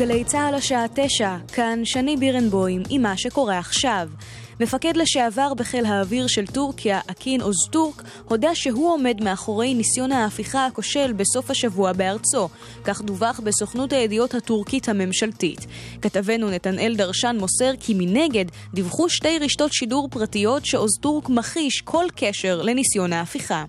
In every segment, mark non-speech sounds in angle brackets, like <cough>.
גלי צה"ל השעה תשע, כאן שני בירנבוים עם מה שקורה עכשיו. מפקד לשעבר בחיל האוויר של טורקיה, אקין אוזטורק, הודה שהוא עומד מאחורי ניסיון ההפיכה הכושל בסוף השבוע בארצו. כך דווח בסוכנות הידיעות הטורקית הממשלתית. כתבנו נתנאל דרשן מוסר כי מנגד דיווחו שתי רשתות שידור פרטיות שאוזטורק מכחיש כל קשר לניסיון ההפיכה.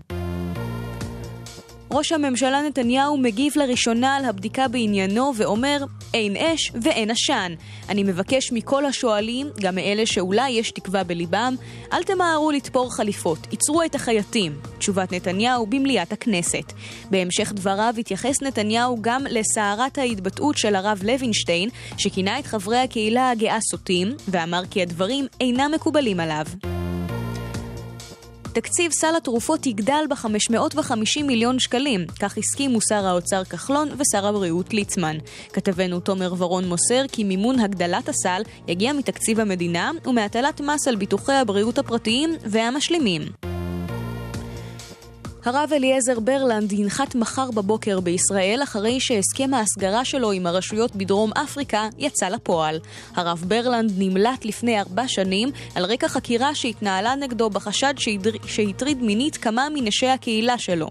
ראש הממשלה נתניהו מגיב לראשונה על הבדיקה בעניינו ואומר, אין אש ואין עשן. אני מבקש מכל השואלים, גם מאלה שאולי יש תקווה בליבם, אל תמהרו לתפור חליפות, עצרו את החייטים. תשובת נתניהו במליאת הכנסת. בהמשך דבריו התייחס נתניהו גם לסערת ההתבטאות של הרב לוינשטיין, שכינה את חברי הקהילה הגאה סוטים, ואמר כי הדברים אינם מקובלים עליו. תקציב סל התרופות יגדל ב-550 מיליון שקלים, כך הסכימו שר האוצר כחלון ושר הבריאות ליצמן. כתבנו תומר ורון מוסר כי מימון הגדלת הסל יגיע מתקציב המדינה ומהטלת מס על ביטוחי הבריאות הפרטיים והמשלימים. הרב אליעזר ברלנד ינחת מחר בבוקר בישראל אחרי שהסכם ההסגרה שלו עם הרשויות בדרום אפריקה יצא לפועל. הרב ברלנד נמלט לפני ארבע שנים על רקע חקירה שהתנהלה נגדו בחשד שהטריד מינית כמה מנשי הקהילה שלו.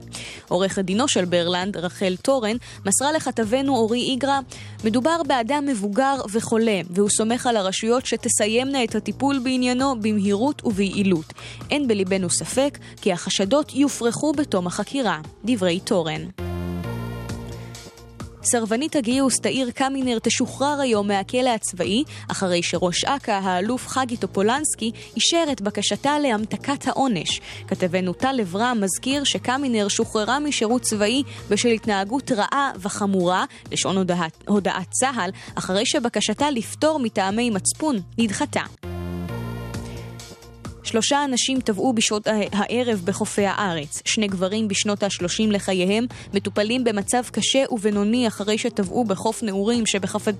עורכת דינו של ברלנד, רחל טורן, מסרה לכתבנו אורי איגרא, מדובר באדם מבוגר וחולה, והוא סומך על הרשויות שתסיימנה את הטיפול בעניינו במהירות וביעילות. אין בליבנו ספק כי החשדות יופרכו בתום החקירה. דברי תורן. סרבנית הגיוס תאיר קמינר תשוחרר היום מהכלא הצבאי, אחרי שראש אכ"א, האלוף חגי טופולנסקי, אישר את בקשתה להמתקת העונש. כתבנו טל אברהם מזכיר שקמינר שוחררה משירות צבאי בשל התנהגות רעה וחמורה, לשון הודעת, הודעת צה"ל, אחרי שבקשתה לפטור מטעמי מצפון נדחתה. שלושה אנשים טבעו בשעות הערב בחופי הארץ. שני גברים בשנות ה-30 לחייהם מטופלים במצב קשה ובינוני אחרי שטבעו בחוף נעורים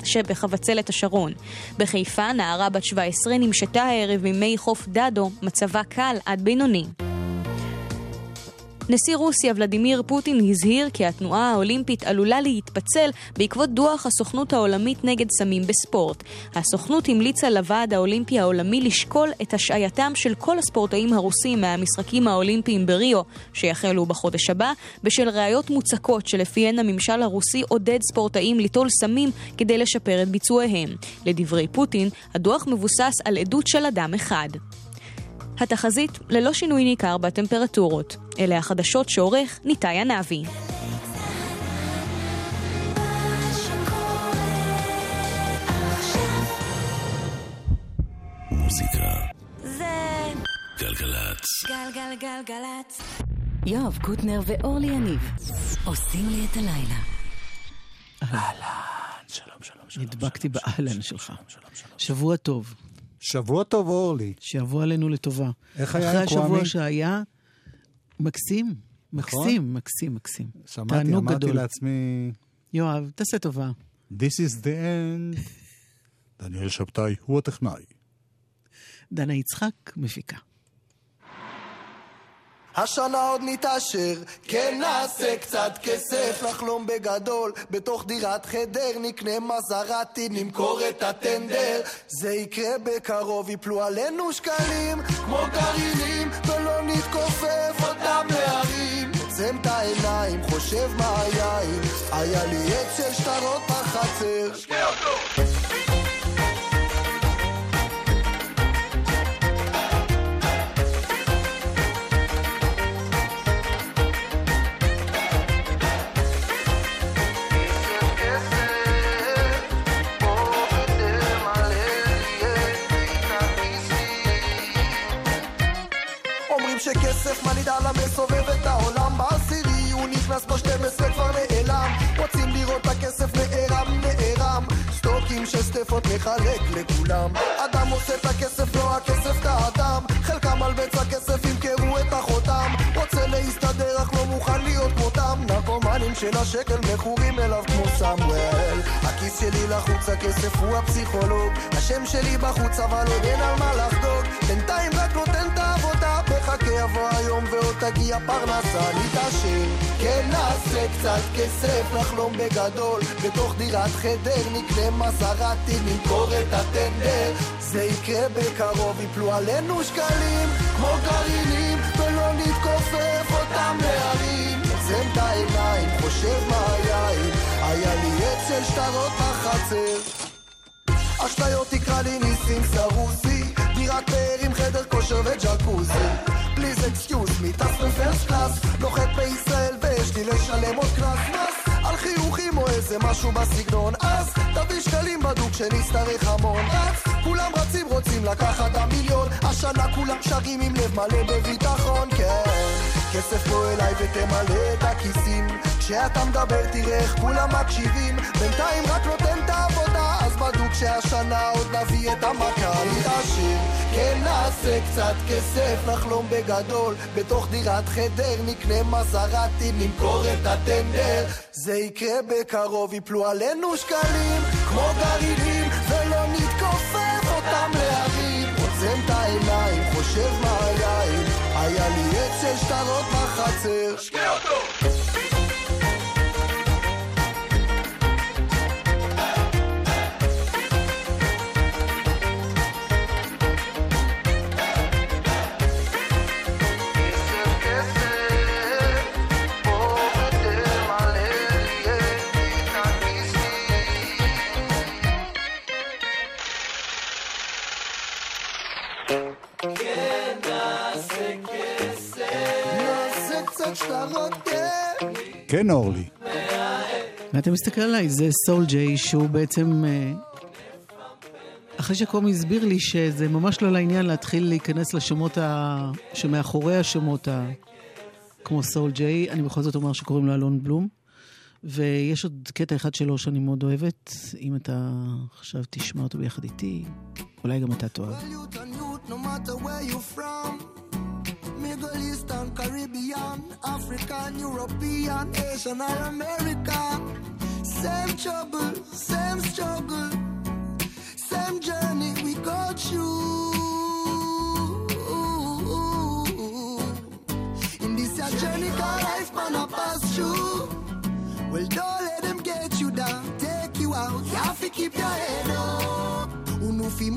שבחבצלת השרון. בחיפה נערה בת 17 נמשתה הערב ממי חוף דדו, מצבה קל עד בינוני. נשיא רוסיה ולדימיר פוטין הזהיר כי התנועה האולימפית עלולה להתפצל בעקבות דוח הסוכנות העולמית נגד סמים בספורט. הסוכנות המליצה לוועד האולימפי העולמי לשקול את השעייתם של כל הספורטאים הרוסים מהמשחקים האולימפיים בריו, שיחלו בחודש הבא, בשל ראיות מוצקות שלפיהן הממשל הרוסי עודד ספורטאים ליטול סמים כדי לשפר את ביצועיהם. לדברי פוטין, הדוח מבוסס על עדות של אדם אחד. התחזית ללא שינוי ניכר בטמפרטורות. אלה החדשות שעורך ניתאי ענבי. מוזיקה זה גלגלצ. גלגלגלגלצ. יואב קוטנר ואורלי יניב עושים לי את הלילה. אהלן, שלום, שלום, שלום. נדבקתי באהלן שלך. שבוע טוב. שבוע טוב, אורלי. שיבוא עלינו לטובה. איך היה עם אחרי השבוע שהיה, מקסים, נכון? מקסים, מקסים, מקסים. שמעתי, אמרתי גדול. לעצמי, יואב, תעשה טובה. This is the end. <laughs> דניאל שבתאי הוא הטכנאי. דנה יצחק, מפיקה. השנה עוד נתעשר, כן נעשה קצת כסף לחלום בגדול, בתוך דירת חדר נקנה מזרטי, נמכור את הטנדר. זה יקרה בקרוב, יפלו עלינו שקלים כמו גרעינים ולא נתכופף אותם להרים. עוצם את העיניים, חושב מה היין. היה לי עץ של שטרות בחצר. תשקיע אותו! שכסף מניד על המסובב את העולם. בעשירי הוא נכנס ב-12 כבר נעלם. רוצים לראות הכסף נערם נערם. סטוקים של סטפות מחלק לכולם. אדם עושה את הכסף לא הכסף את האדם. חלקם על בצע כסף ימכרו את החותם. רוצה להסתדר אך לא מוכן להיות כמותם נרקומנים של השקל מכורים אליו כמו סמואל. הכיס שלי לחוץ הכסף הוא הפסיכולוג. השם שלי בחוץ אבל עוד אין על מה לחגוג. בינתיים רק נותן את העבודה בחכה יבוא תגיע פרנסה, נתעשר. כן נעשה קצת כסף, נחלום בגדול. בתוך דירת חדר נקנה מזרטי, נמכור את הטנדר. זה יקרה בקרוב, יפלו עלינו שקלים, כמו גרעינים, ולא נתכופף אותם להרים. עוצם את העיניים, חושב מה היין, היה לי עץ שטרות בחצר. אשליות תקרא לי ניסים סרוסי דירת פאר עם חדר כושר וג'קוזי please excuse me טס ב first class נוחת בישראל ויש לי לשלם עוד קנס מס על חיוכים או איזה משהו בסגנון אז תביא שקלים בדוק שנצטרך המון. רץ כולם רצים רוצים לקחת המיליון. השנה כולם שרים עם לב מלא בביטחון כן. כסף פה אליי ותמלא את הכיסים. כשאתה מדבר תראה איך כולם מקשיבים. בינתיים רק נותן את העבודה אז בדוק שהשנה עוד נביא את המכה נתעשיר כן נעשה קצת כסף נחלום בגדול. בתוך דירת חדר נקנה מזרטי נמכור את הטנדר. זה יקרה בקרוב יפלו עלינו שקלים כמו גרעינים ולא נתכופף אותם להרים. עוצם את העיניים חושב מה היין היה לי עץ של שטרות בחצר. שקיע אותו! כן, אורלי. ואתה מסתכל עליי, זה סול ג'יי, שהוא בעצם... אה, אחרי שקומי הסביר לי שזה ממש לא לעניין להתחיל להיכנס לשמות ה... שמאחורי השמות ה... כמו סול ג'יי, אני בכל זאת אומר שקוראים לו אלון בלום. ויש עוד קטע אחד שלו שאני מאוד אוהבת, אם אתה עכשיו תשמע אותו ביחד איתי, אולי גם אתה תאהב. Middle Eastern, Caribbean, African, European, Asian or America. Same trouble, same struggle, same journey we go through. In this journey, called life, man, I pass through. Well, don't let them get you down, take you out. You have to keep your head up. Unufi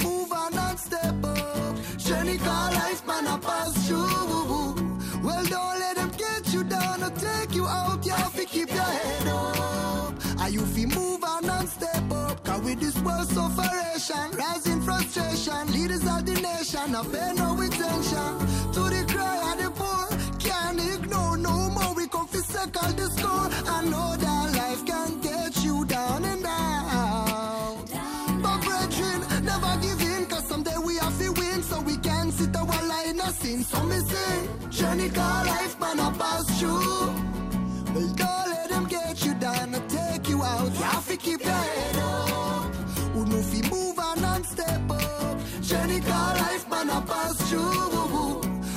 with this world sufferation, rising frustration, leaders of the nation, I pay no attention to the cry of the poor. Can't ignore no more. We come for circle the score. I know that life can get you down and down. But brethren, never give in, cause someday we have to win, so we can sit a while in a sin. So me say, journey called life, man, I pass through. Well, don't let them get you down or take you out. You have to keep your head Journey called life, man, I pass through.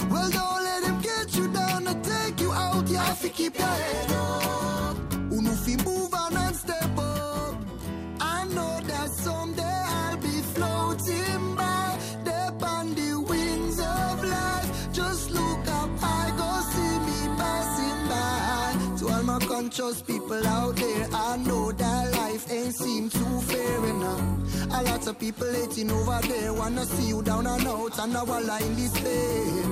Well, don't let them get you down or take you out. You have to keep your head up. Who know fi move on and step up. I know that someday I'll be floating by, deep on the wings of life. Just look up high, go see me passing by. To all my conscious people out there, I know that life ain't seem too fair enough. A lot of people hating over there, wanna see you down and out, and now I in despair.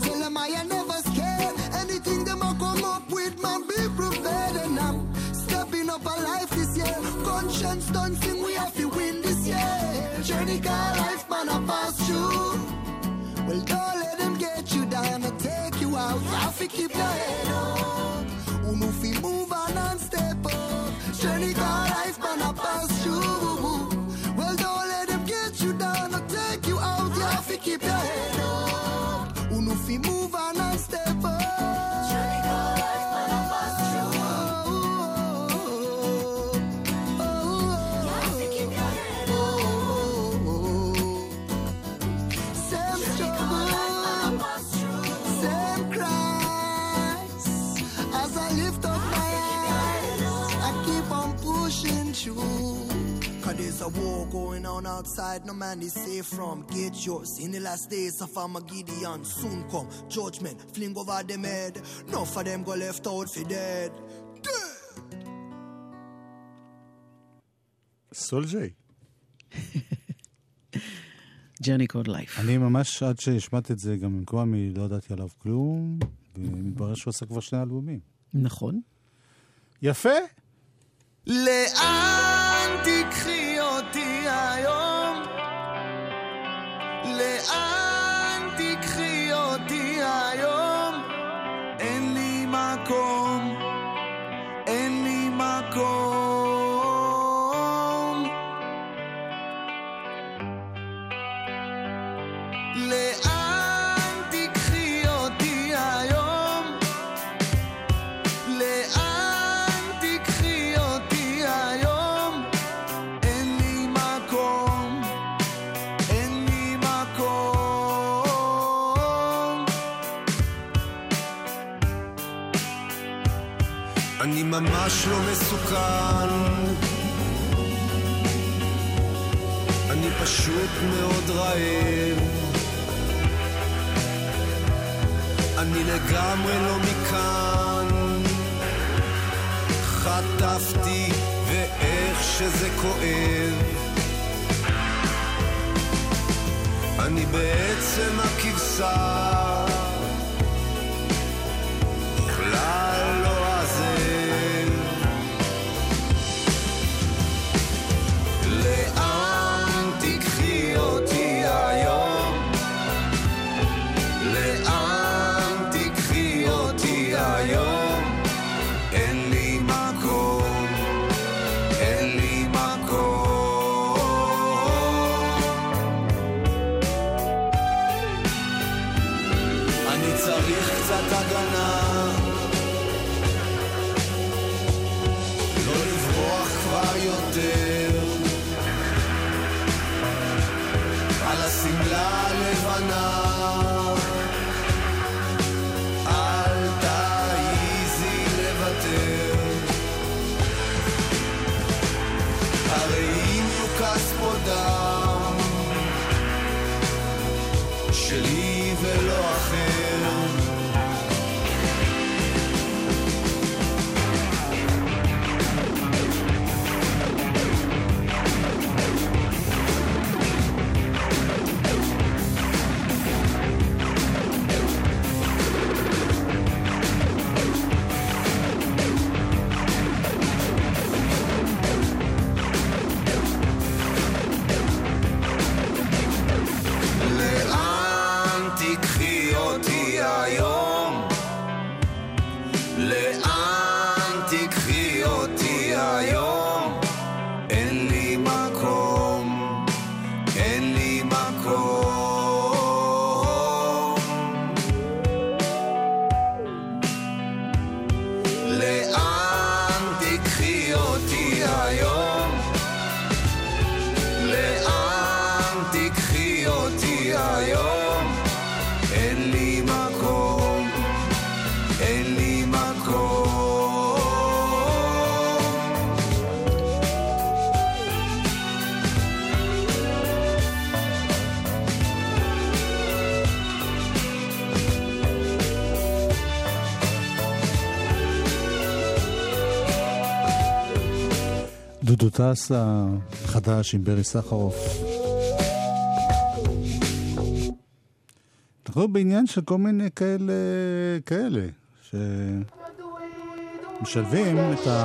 Tell them I ain't never scared. Anything them a come up with, man, be prepared. And I'm stepping up a life this year. Conscience done sing, we have to win this year. Journey car life, man, I pass through. Well, don't let them get you down and take you out. You have to keep your head up. Fi move on and step up. Journey car life, man, I pass outside, no man is safe from. Get yours in the last days of Armageddon. Soon come judgment, fling over them head. No for them go left out for dead. Dead. סולג'יי. ג'רני קוד לייף. אני ממש, עד שהשמעתי את זה, גם עם קוואמי, לא ידעתי עליו כלום, ומתברר שהוא עשה כבר שני אלבומים. נכון. יפה. לאן תיקחי אותי היום? לאן תיקחי אותי היום? אין לי מקום, ממש לא מסוכן. אני פשוט מאוד רעב. אני לגמרי לא מכאן. חטפתי ואיך שזה כואב. אני בעצם הכבשה, דודו טס החדש עם ברי סחרוף. אנחנו בעניין של כל מיני כאלה, כאלה, שמשלבים את ה...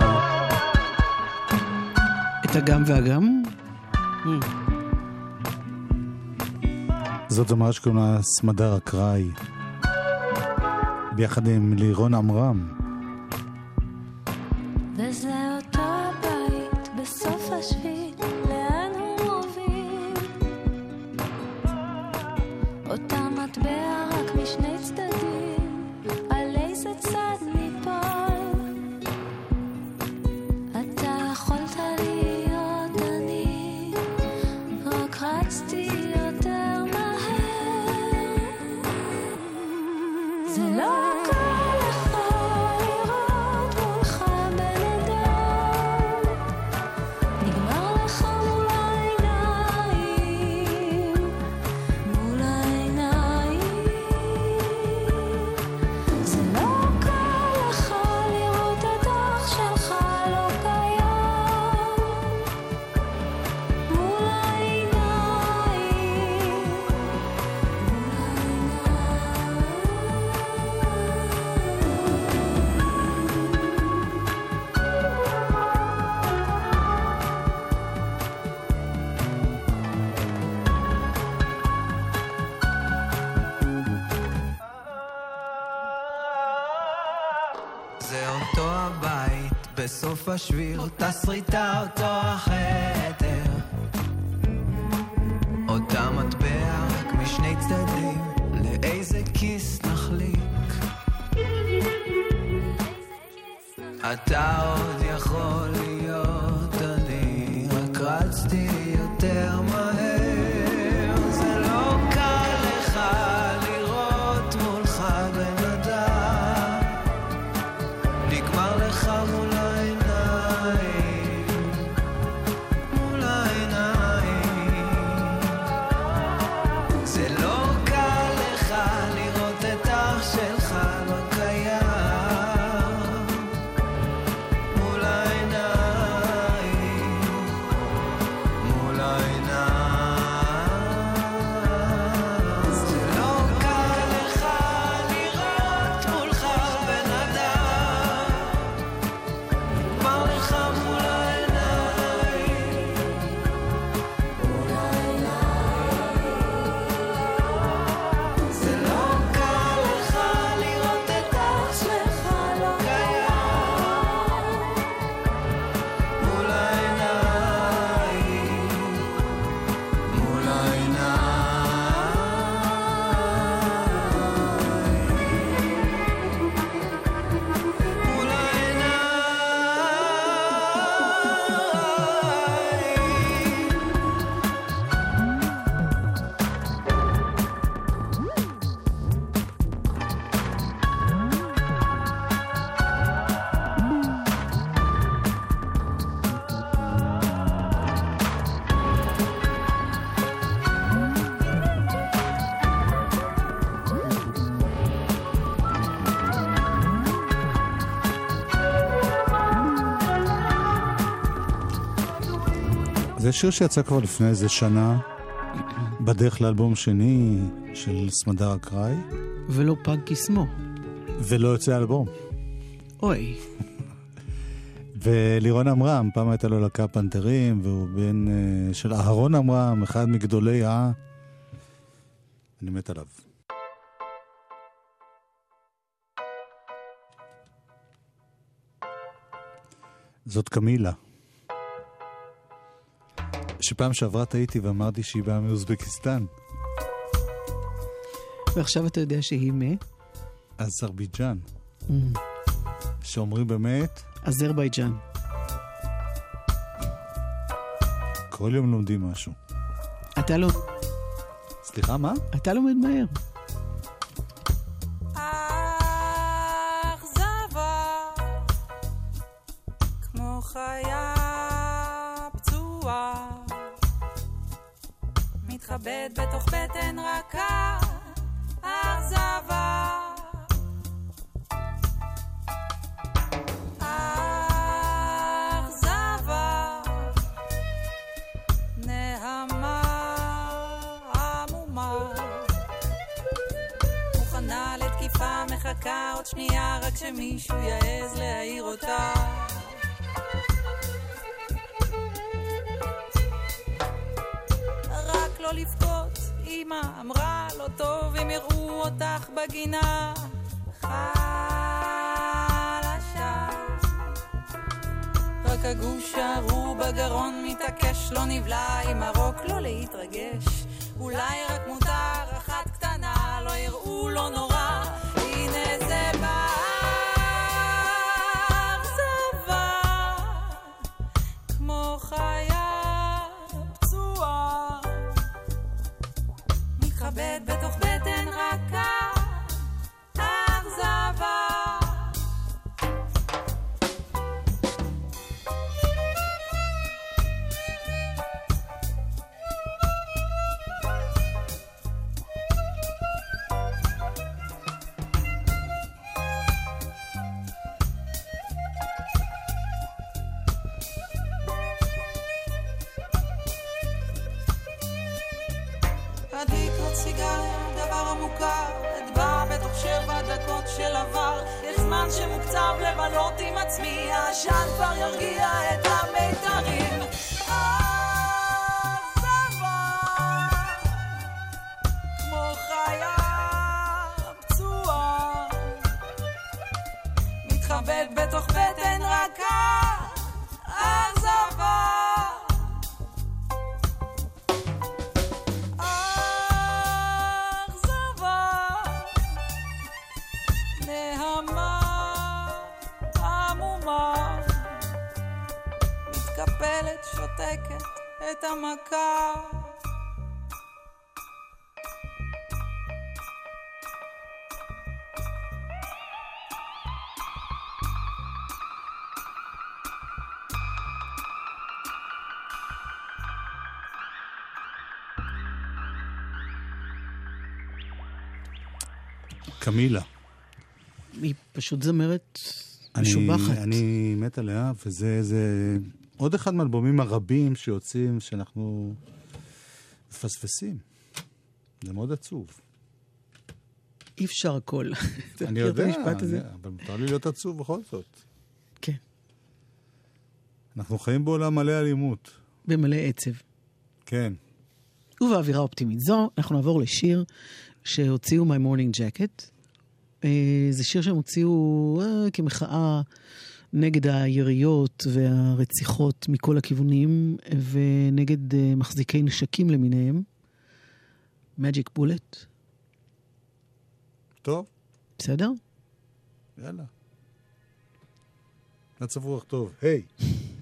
את הגם והגם? זאת זמרה שקוראים לה סמדר אקראי, ביחד עם לירון עמרם. בסוף השביר, אותה שריטה, אותו החדר. אותה מטבע רק משני צדדים, לאיזה כיס נחליק? אתה עוד שיר שיצא כבר לפני איזה שנה, בדרך לאלבום שני של סמדר אקראי, ולא פג קסמו. ולא יוצא אלבום. אוי, <laughs> ולירון עמרם, פעם הייתה לו להקה פנתרים, והוא בן אה, של אהרון עמרם, אחד מגדולי ה... אני מת עליו. זאת קמילה. שפעם שעברה טעיתי ואמרתי שהיא באה מאוזבקיסטן, ועכשיו אתה יודע שהיא מ... אזרבייג'אן. שאומרים באמת, אזרבייג'אן. כל יום לומדים משהו. אתה לא... סליחה, מה? אתה לומד מהר. שנייה, רק שמישהו יעז להעיר אותה. רק לא לבכות, אמא אמרה, לא טוב אם יראו אותך בגינה. חלשה. רק הגוש ההוא בגרון מתעקש, לא נבלע עם הרוק, לא להתרגש. אולי רק מותר אחת קטנה, לא יראו, לא נורא. קמילה. היא פשוט זמרת אני, משובחת. אני מת עליה, וזה זה עוד אחד מהאלבומים הרבים שיוצאים, שאנחנו מפספסים. זה מאוד עצוב. אי אפשר הכל. <laughs> אני יודע? אני- אבל מותר לי להיות עצוב בכל זאת. כן. אנחנו חיים בעולם מלא אלימות. במלא עצב. כן. ובאווירה אופטימית זו, אנחנו נעבור לשיר שהוציאו My Morning Jacket. אה, זה שיר שהם הוציאו אה, כמחאה נגד היריות והרציחות מכל הכיוונים, ונגד אה, מחזיקי נשקים למיניהם. Magic Bullet, טוב, בסדר? יאללה. מצב רוח טוב. היי. Ain't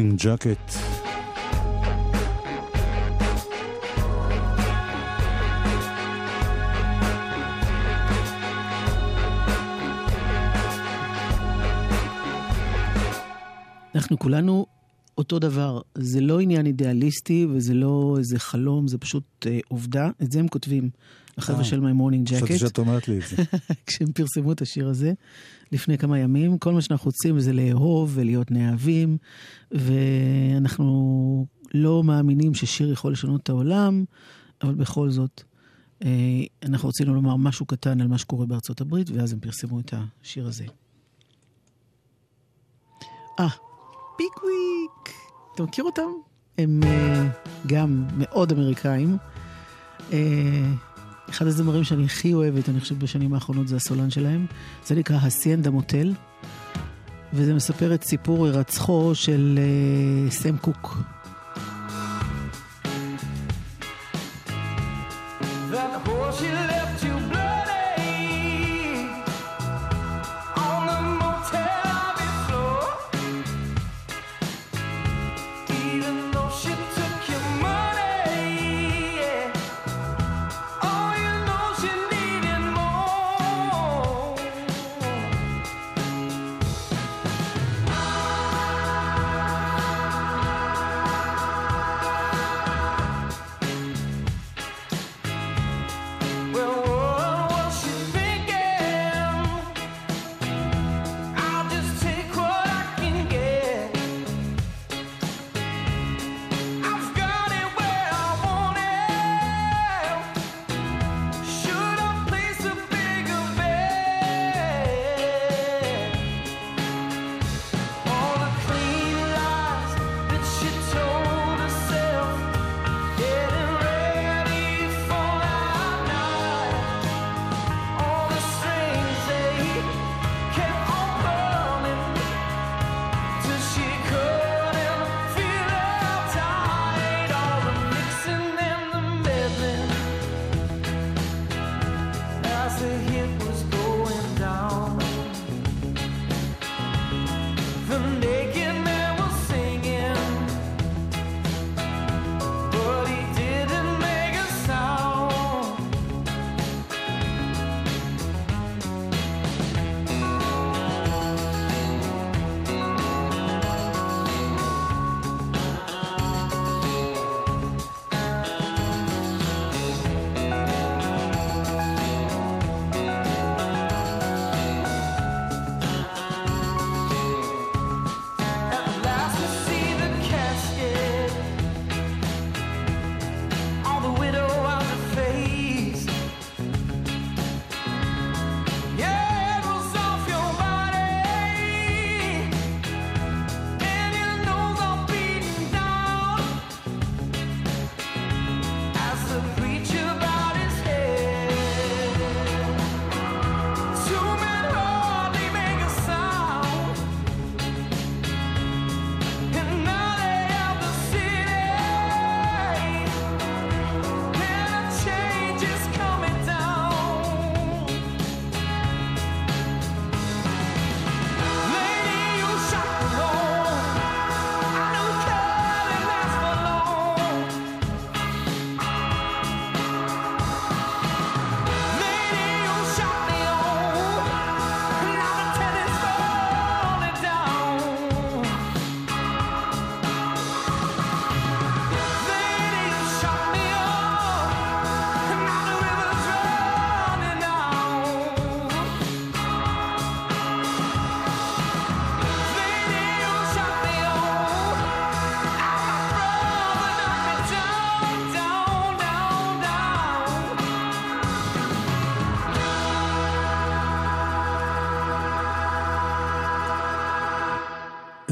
morning jacket. אנחנו כולנו אותו דבר. זה לא עניין אידיאליסטי וזה לא איזה חלום, זה פשוט אה, עובדה. את זה הם כותבים, החבר'ה אה, של My Morning חשבתי Jacket. שאת אומרת לי את זה. <laughs> כשהם פרסמו את השיר הזה לפני כמה ימים. כל מה שאנחנו רוצים זה לאהוב ולהיות נאהבים, ואנחנו לא מאמינים ששיר יכול לשנות את העולם, אבל בכל זאת, אה, אנחנו רצינו לומר משהו קטן על מה שקורה בארצות הברית, ואז הם פרסמו את השיר הזה. אה, פיקוויק. אתה מכיר אותם? הם אה, גם מאוד אמריקאים. אה, אחד הזמרים שאני הכי אוהבת, אני חושבת בשנים האחרונות, זה הסולן שלהם. זה נקרא הסיינדה מוטל, וזה מספר את סיפור הירצחו של אה, סם קוק.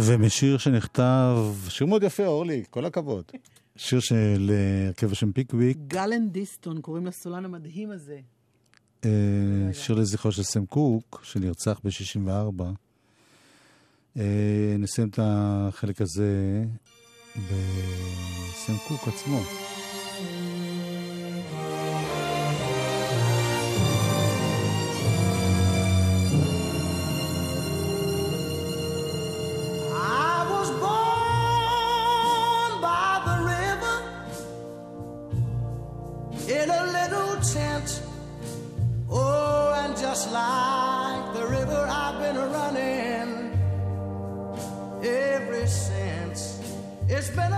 ומשיר שנכתב, שיר מאוד יפה, אורלי, כל הכבוד. שיר של אה, הרכב השם פיקוויק, גלן דיסטון, קוראים לסולן המדהים הזה. אה, שיר לזכרו של סם קוק, שנרצח ב-64. נסיים את החלק הזה בסם קוק עצמו. Tent. Oh, and just like the river, I've been running ever since. It's been a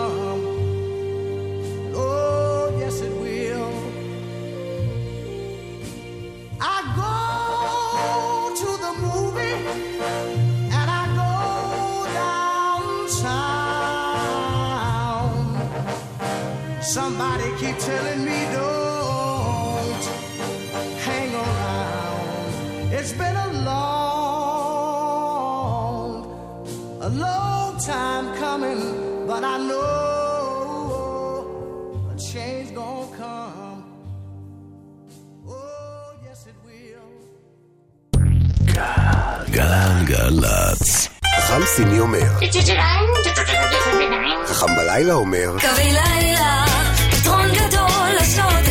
keep telling me don't hang around. It's been a long, a long time coming, but I know a change gonna come. Oh, yes, it will. גלגלצ. חכם סיני אומר. חכם בלילה אומר. קווי לילה, פתרון גדול לשעות הקטנות.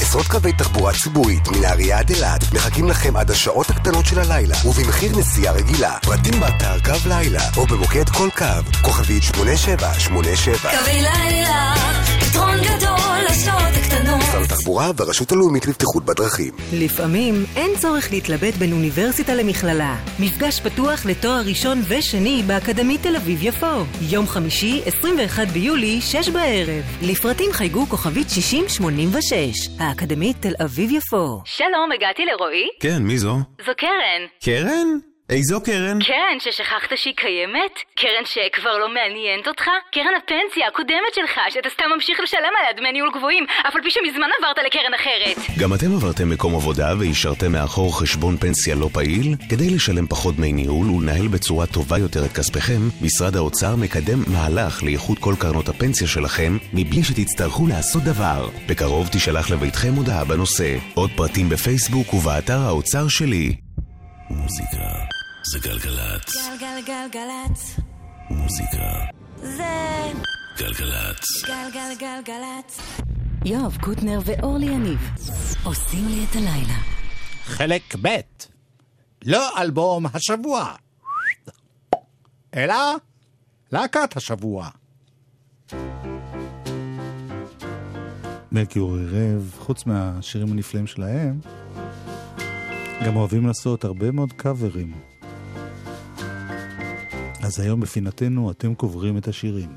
עשרות קווי תחבורה ציבורית מנהריה עד אילת מחכים לכם עד השעות הקטנות של הלילה ובמחיר נסיעה רגילה. פרטים באתר קו לילה או במוקד כל קו, כוכבית 8787. קווי לילה, פתרון גדול לשעות הקטנות. משרד התחבורה והרשות הלאומית לבטיחות בדרכים. לפעמים אין צורך להתלבט בין אוניברסיטה למכללה. מפגש פתוח לתואר ראשון ושני באקדמית תל אביב-יפו. יום חמישי, 21 ביולי, 6 בערב. לפרטים חייגו כוכבית 6086. האקדמית תל אביב-יפו. שלום, הגעתי לרועי? כן, מי זו? זו קרן. קרן? איזו קרן? קרן ששכחת שהיא קיימת? קרן שכבר לא מעניינת אותך? קרן הפנסיה הקודמת שלך, שאתה סתם ממשיך לשלם עליה דמי ניהול גבוהים, אף על פי שמזמן עברת לקרן אחרת. גם אתם עברתם מקום עבודה והשארתם מאחור חשבון פנסיה לא פעיל? כדי לשלם פחות דמי ניהול ולנהל בצורה טובה יותר את כספיכם, משרד האוצר מקדם מהלך לאיחוד כל קרנות הפנסיה שלכם, מבלי שתצטרכו לעשות דבר. בקרוב תישלח לביתכם הודעה בנושא. עוד פרטים בפייסבוק ובאתר האוצר שלי. מוזיקה זה גלגלצ. גלגלגלגלצ. מוזיקה זה גלגלצ. גלגלגלגלצ. יואב קוטנר ואורלי יניב עושים לי את הלילה. חלק ב' לא אלבום השבוע, אלא להקת השבוע. מלכיאור ערב, חוץ מהשירים הנפלאים שלהם, גם אוהבים לעשות הרבה מאוד קאברים. אז היום בפינתנו אתם קוברים את השירים.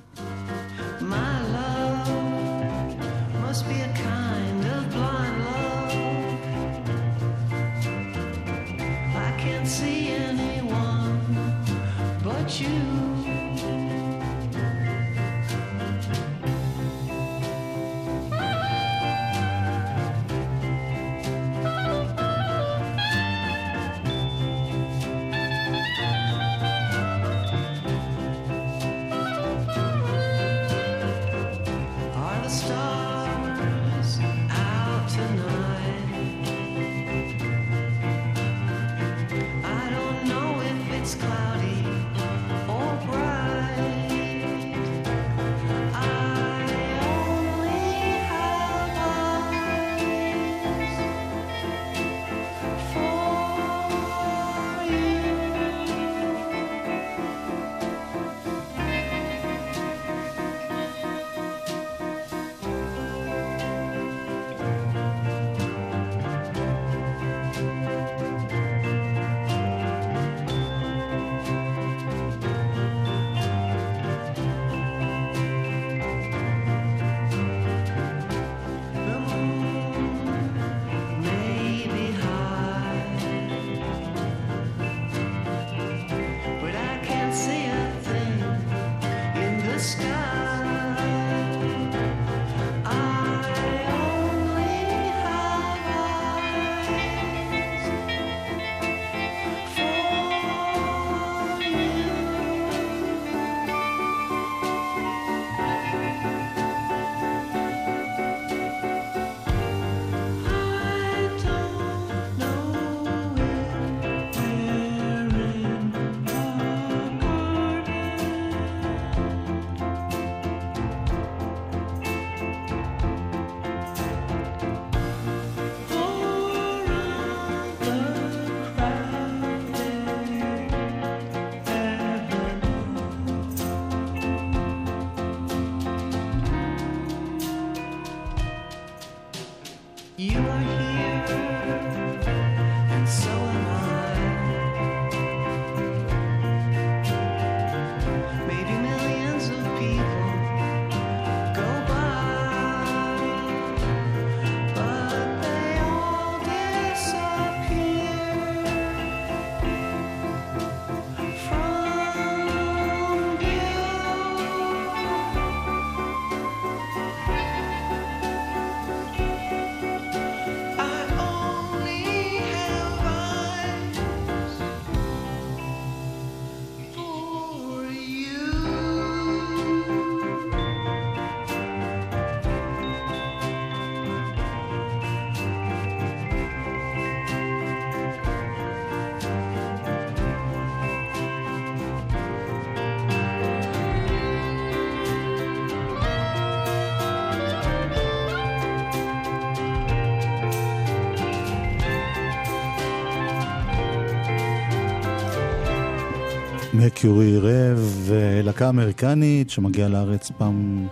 מקיורי רב, להקה אמריקנית שמגיעה לארץ פעם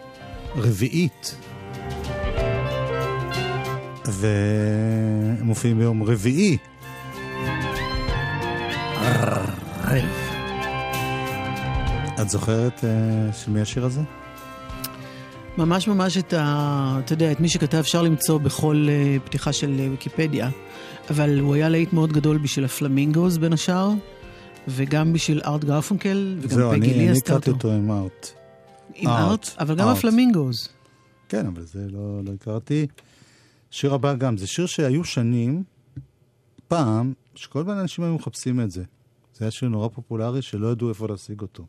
רביעית. והם מופיעים ביום רביעי. את זוכרת אה, של מי השיר הזה? ממש ממש את ה... אתה יודע, את מי שכתב אפשר למצוא בכל uh, פתיחה של uh, ויקיפדיה, אבל הוא היה להיט מאוד גדול בשביל הפלמינגוז בין השאר, וגם בשביל ארט גרפונקל, וגם זהו, פגי אני, לי אני עשתה הכרתי אותו. אותו עם ארט. עם ארט, אבל גם ארט. הפלמינגוז. כן, אבל זה לא, לא הכרתי. שיר הבא גם, זה שיר שהיו שנים, פעם, שכל מיני אנשים היו מחפשים את זה. זה היה שיר נורא פופולרי שלא ידעו איפה להשיג אותו.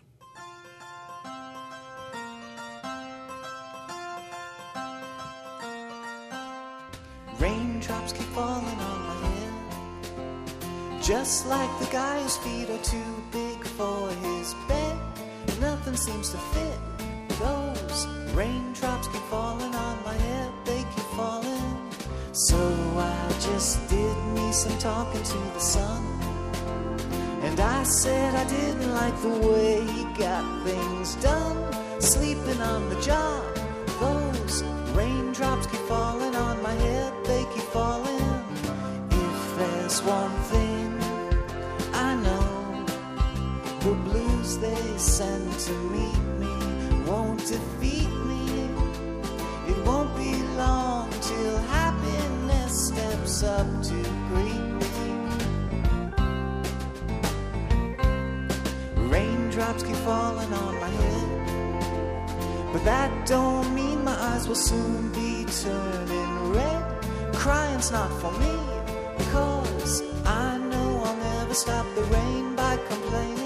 The way he got Crying's not for me, cause I know I'll never stop the rain by complaining.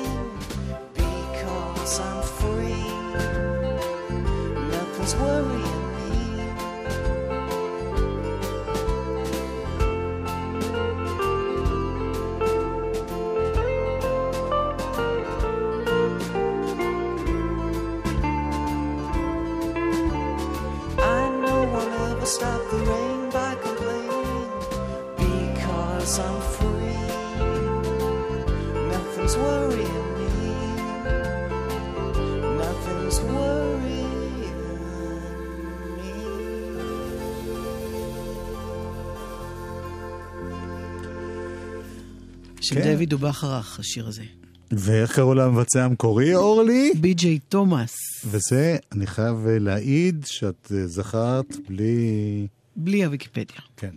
של כן. דויד דובחרח, השיר הזה. ואיך קראו למבצע המקורי, אורלי? בי.ג'יי תומאס. וזה, אני חייב אה, להעיד שאת אה, זכרת בלי... בלי הוויקיפדיה. כן.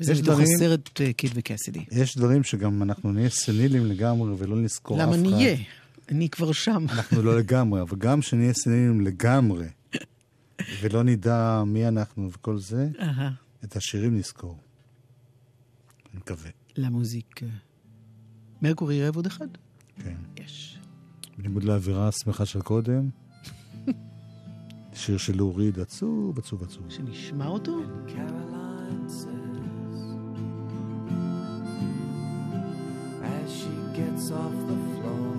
וזה מתוך דברים- הסרט אה, קיד וקסידי. יש דברים שגם אנחנו נהיה סנילים לגמרי ולא נזכור אף אחד. למה נהיה? אני כבר שם. אנחנו לא לגמרי, אבל גם שנהיה סנילים לגמרי, <laughs> ולא נדע מי אנחנו וכל זה. את השירים נזכור. אני מקווה. למוזיק. אה, מרקורי יראה עוד אחד? כן. יש. בניגוד לאווירה השמחה של קודם, שיר של לוריד עצוב, עצוב, עצוב. שנשמע אותו? Gets off the floor,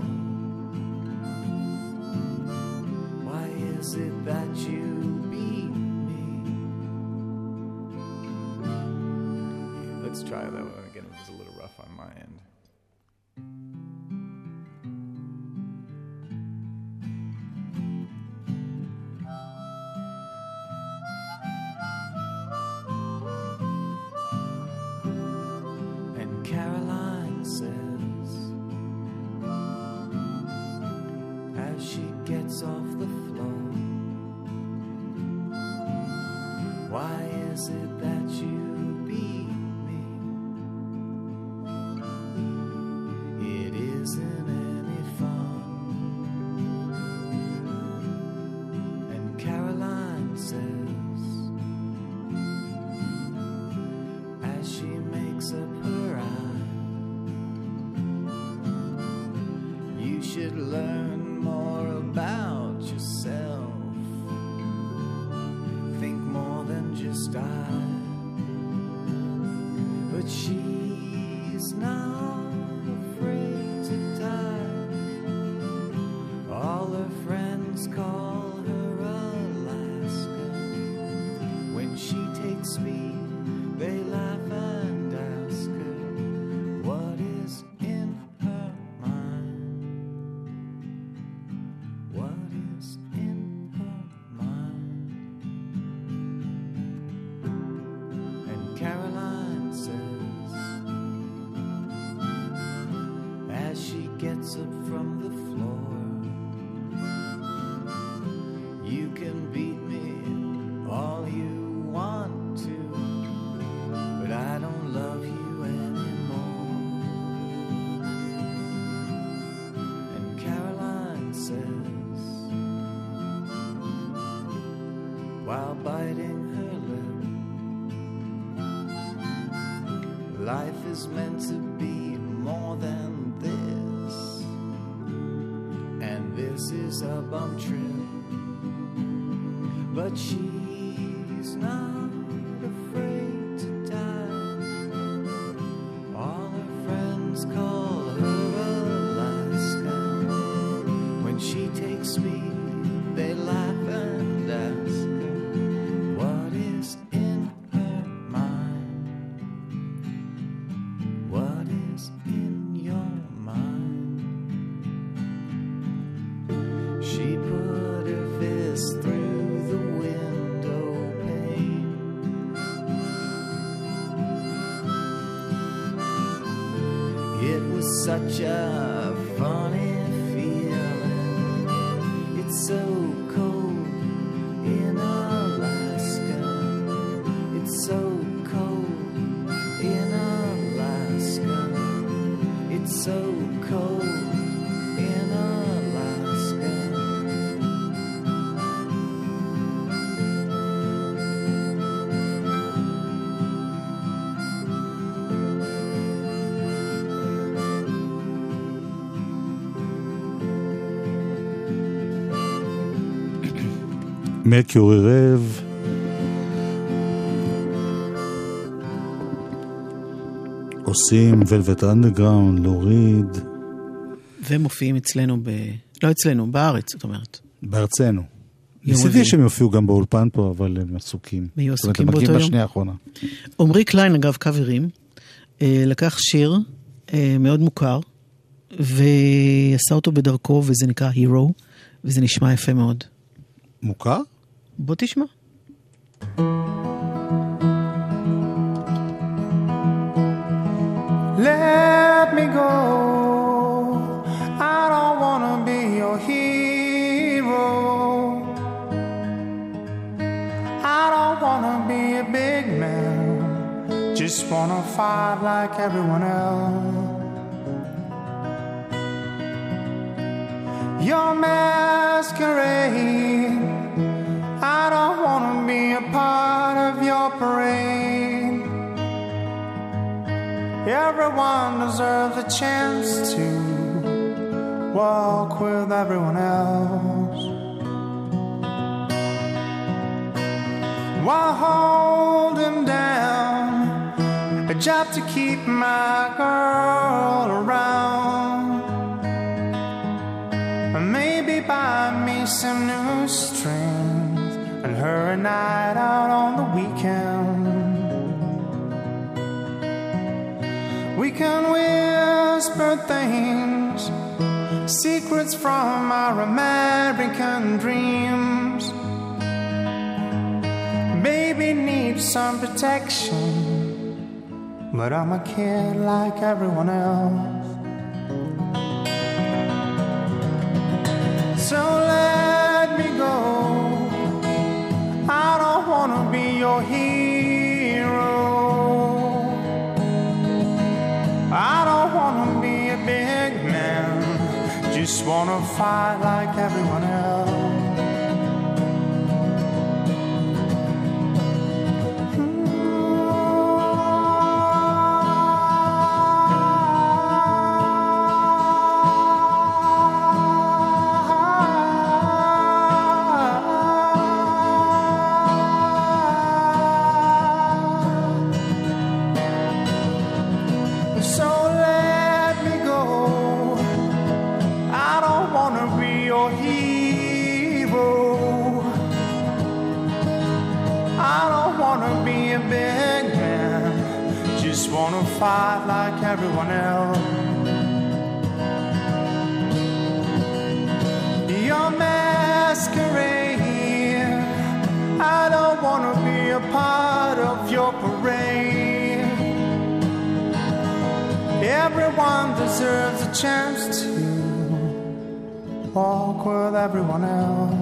Why is it that you beat me? Let's try that one again. It was a little rough on my end. Caroline says, in your mind? She put her fist through the window pane. It was such a funny Mercury Rev. עושים Velvet Underground, להוריד, והם מופיעים אצלנו ב... לא אצלנו, בארץ, זאת אומרת. בארצנו. יום ניסיתי. שהם יופיעו גם באולפן פה, אבל הם עסוקים. הם יהיו זאת אומרת, עסוקים הם מגיעים באותו יום? בשנייה האחרונה. עמרי קליין, אגב, קאברים, אה, לקח שיר אה, מאוד מוכר, ועשה אותו בדרכו, וזה נקרא Hero, וזה נשמע יפה מאוד. מוכר? בוא תשמע. Let me go. I don't wanna be your hero. I don't wanna be a big man. Just wanna fight like everyone else. Your masquerade. Everyone deserves a chance to walk with everyone else. While holding down a job to keep my girl around. And maybe buy me some new strings and her a night out on the weekend. We can whisper things, secrets from our American dreams. Baby needs some protection, but I'm a kid like everyone else. So let me go. I don't wanna be your hero. Just wanna fight like everyone else. Fight like everyone else. Your masquerade. I don't wanna be a part of your parade. Everyone deserves a chance to walk with everyone else.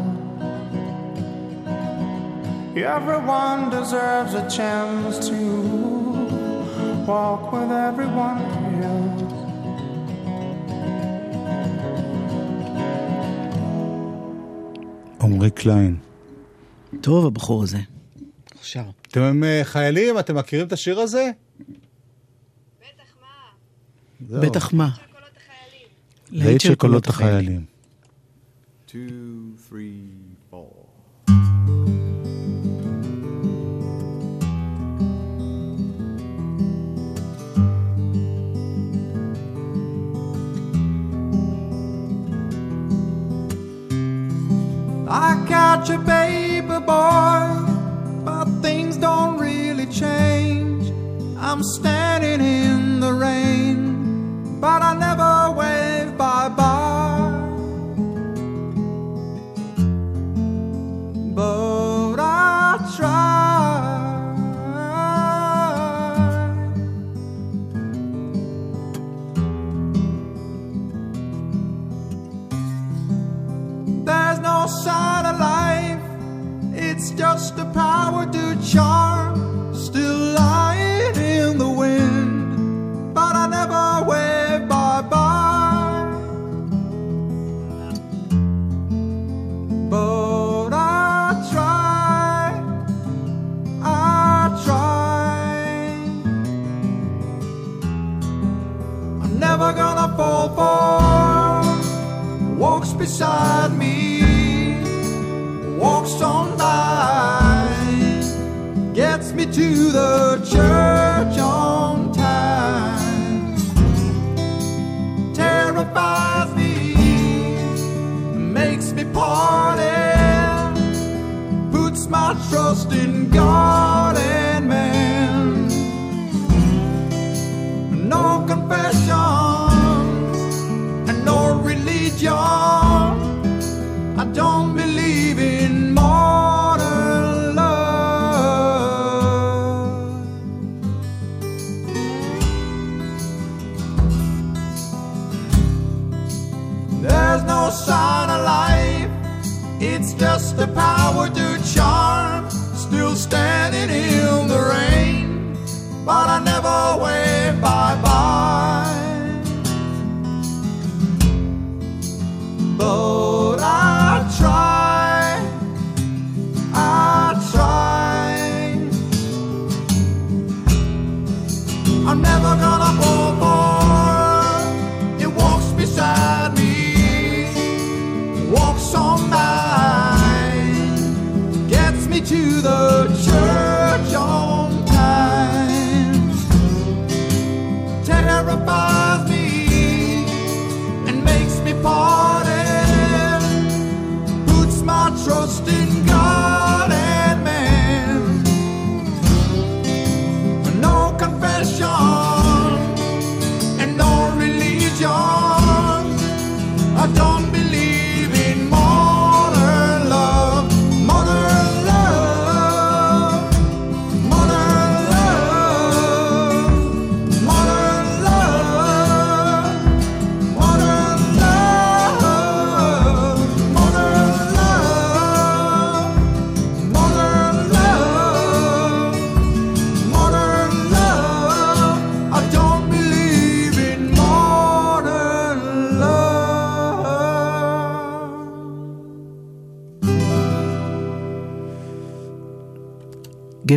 Everyone deserves a chance to walk with everyone else. עמרי קליין. טוב הבחור הזה. עכשיו. אתם אה, חיילים? אתם מכירים את השיר הזה? בטח מה. בטח מה. להיט של קולות החיילים. 2, 3 I catch a baby boy, but things don't really change. I'm standing in the rain, but I never wave bye bye. But I try. No of life, it's just a power to charm. Still lying in the wind, but I never wave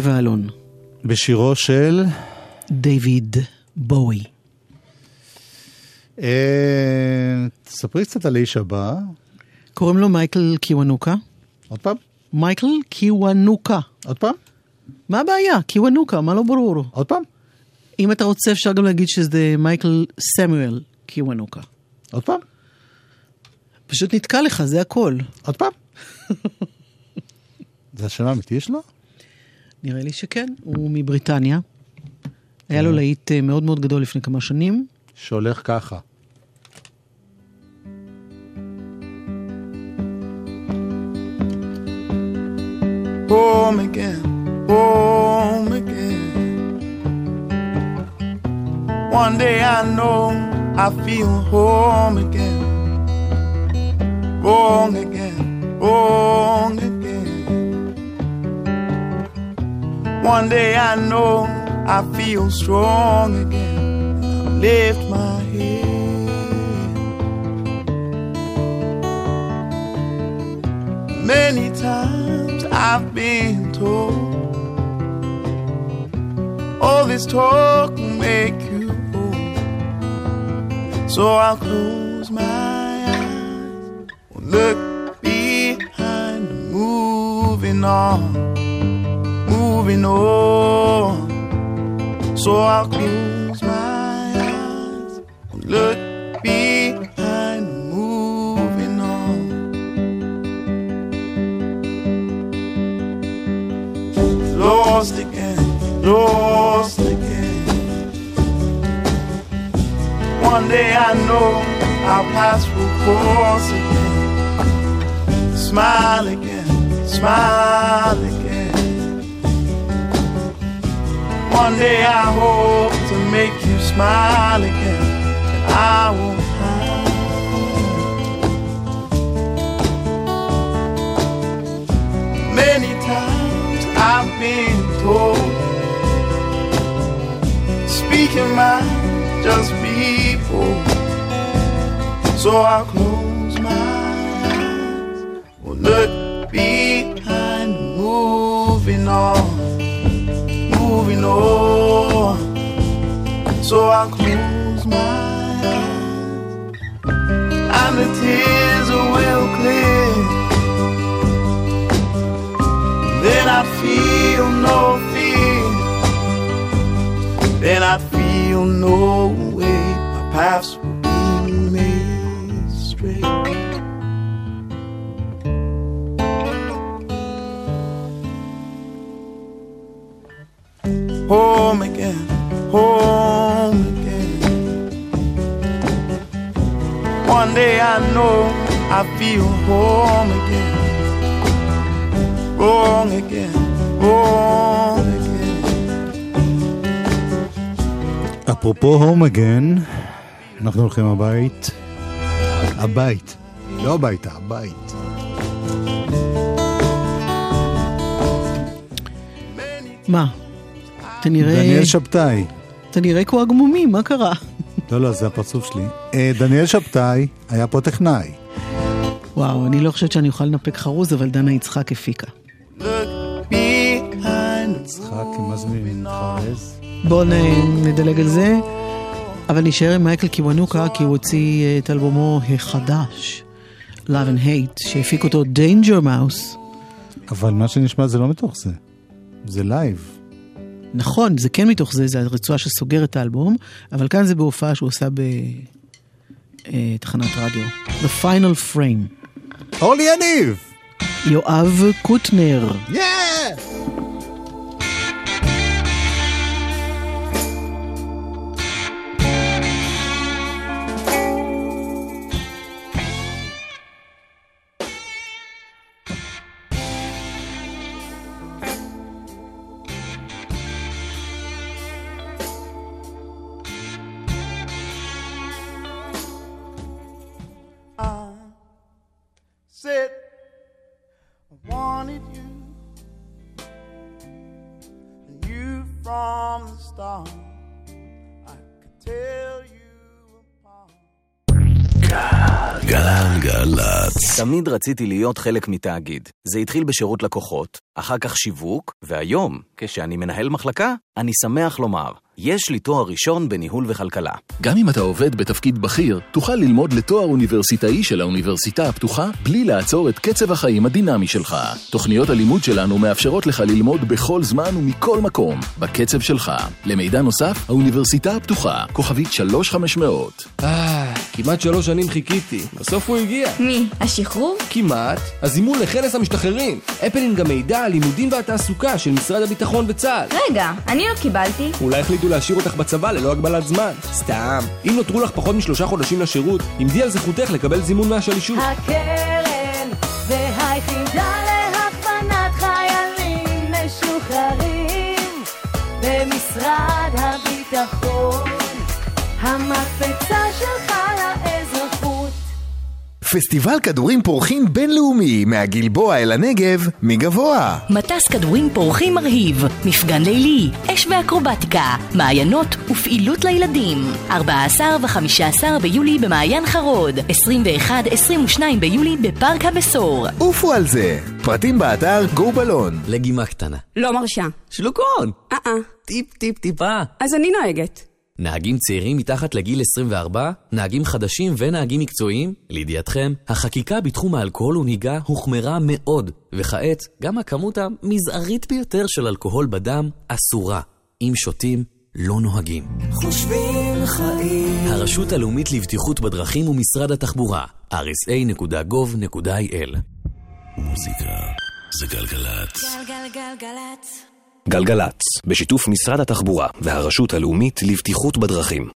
גבע אלון. בשירו של... דיוויד בואי. אה, תספרי קצת על האיש הבא. קוראים לו מייקל קיוונוקה. עוד פעם? מייקל קיוונוקה. עוד פעם? מה הבעיה? קיוונוקה, מה לא ברור? עוד פעם? אם אתה רוצה אפשר גם להגיד שזה מייקל סמואל קיוונוקה. עוד פעם? פשוט נתקע לך, זה הכל. עוד פעם? <laughs> זה השם האמיתי שלו? נראה לי שכן, הוא מבריטניה. היה לו להיט אה, מאוד מאוד גדול לפני כמה שנים. שהולך ככה. home again, home again. One day I know I feel home again. wrong again, wrong again. One day I know I feel strong again. I lift my head. Many times I've been told all this talk will make you old. So I'll close my eyes, look behind, moving on, moving on. So I'll close my eyes, and look behind, moving on. Lost again, lost again. One day I know our paths will cross again. Smile again, smile again. One day I hope to make you smile again. I won't hide. Many times I've been told, speaking my just people. So I'll close on. So I'll close my eyes, and the tears will clear. Then I feel no fear. Then I feel no way. My paths One day I know I feel home again. Wrong again, wrong again. אפרופו הום אגן, אנחנו הולכים הבית. הבית. לא הביתה, הבית. מה? אתה נראה... דניאל שבתאי. אתה נראה כמו הגמומים, מה קרה? לא, לא, זה הפרצוף שלי. אה, דניאל שבתאי היה פה טכנאי. וואו, אני לא חושבת שאני אוכל לנפק חרוז, אבל דנה יצחק הפיקה. יצחק, מה זה מחרז? בואו נדלג על זה. אבל נשאר עם מייקל קיוונוקה, כי הוא הוציא אה, את אלבומו החדש, Love and Hate, שהפיק אותו Danger Mouse. אבל מה שנשמע זה לא מתוך זה. זה live. נכון, זה כן מתוך זה, זה הרצועה שסוגרת את האלבום, אבל כאן זה בהופעה שהוא עושה בתחנת רדיו. The Final Frame. אורלי יניב! יואב קוטנר. Yeah! תמיד רציתי להיות חלק מתאגיד. זה התחיל בשירות לקוחות, אחר כך שיווק, והיום, כשאני מנהל מחלקה, אני שמח לומר, יש לי תואר ראשון בניהול וכלכלה. גם אם אתה עובד בתפקיד בכיר, תוכל ללמוד לתואר אוניברסיטאי של האוניברסיטה הפתוחה בלי לעצור את קצב החיים הדינמי שלך. תוכניות הלימוד שלנו מאפשרות לך ללמוד בכל זמן ומכל מקום, בקצב שלך. למידע נוסף, האוניברסיטה הפתוחה, כוכבית 3500. אה, כמעט שלוש שנים חיכיתי, בסוף הוא הגיע. מי? השחרור? כמעט. הזימון לכנס המשתחררים. אפלין גם מידע על לימודים והתעסוקה של משרד הביטחון וצה"ל. רגע, אני לא קיבלתי. אולי החליטו להשאיר אותך בצבא ללא הגבלת זמן. סתם. אם נותרו לך פחות משלושה חודשים לשירות, עמדי על זכותך לקבל זימון מהשלישות. הקרן והיחידה להכוונת חיילים משוחררים במשרד הביטחון המקפצה פסטיבל כדורים פורחים בינלאומי מהגלבוע אל הנגב, מגבוה. מטס כדורים פורחים מרהיב, מפגן לילי, אש ואקרובטיקה, מעיינות ופעילות לילדים. 14 ו-15 ביולי במעיין חרוד, 21-22 ביולי בפארק הבשור. עופו על זה. פרטים באתר גו בלון. לגימה קטנה. לא מרשה. שלוקון! אה-אה. טיפ טיפ טיפה. אז אני נוהגת. נהגים צעירים מתחת לגיל 24, נהגים חדשים ונהגים מקצועיים? לידיעתכם, החקיקה בתחום האלכוהול ונהיגה הוחמרה מאוד, וכעת גם הכמות המזערית ביותר של אלכוהול בדם אסורה. אם שותים, לא נוהגים. חושבים חיים. הרשות הלאומית לבטיחות בדרכים ומשרד התחבורה, rsa.gov.il מוזיקה זה גלגלצ. גלגלגלגלצ. גלגלצ, בשיתוף משרד התחבורה והרשות הלאומית לבטיחות בדרכים.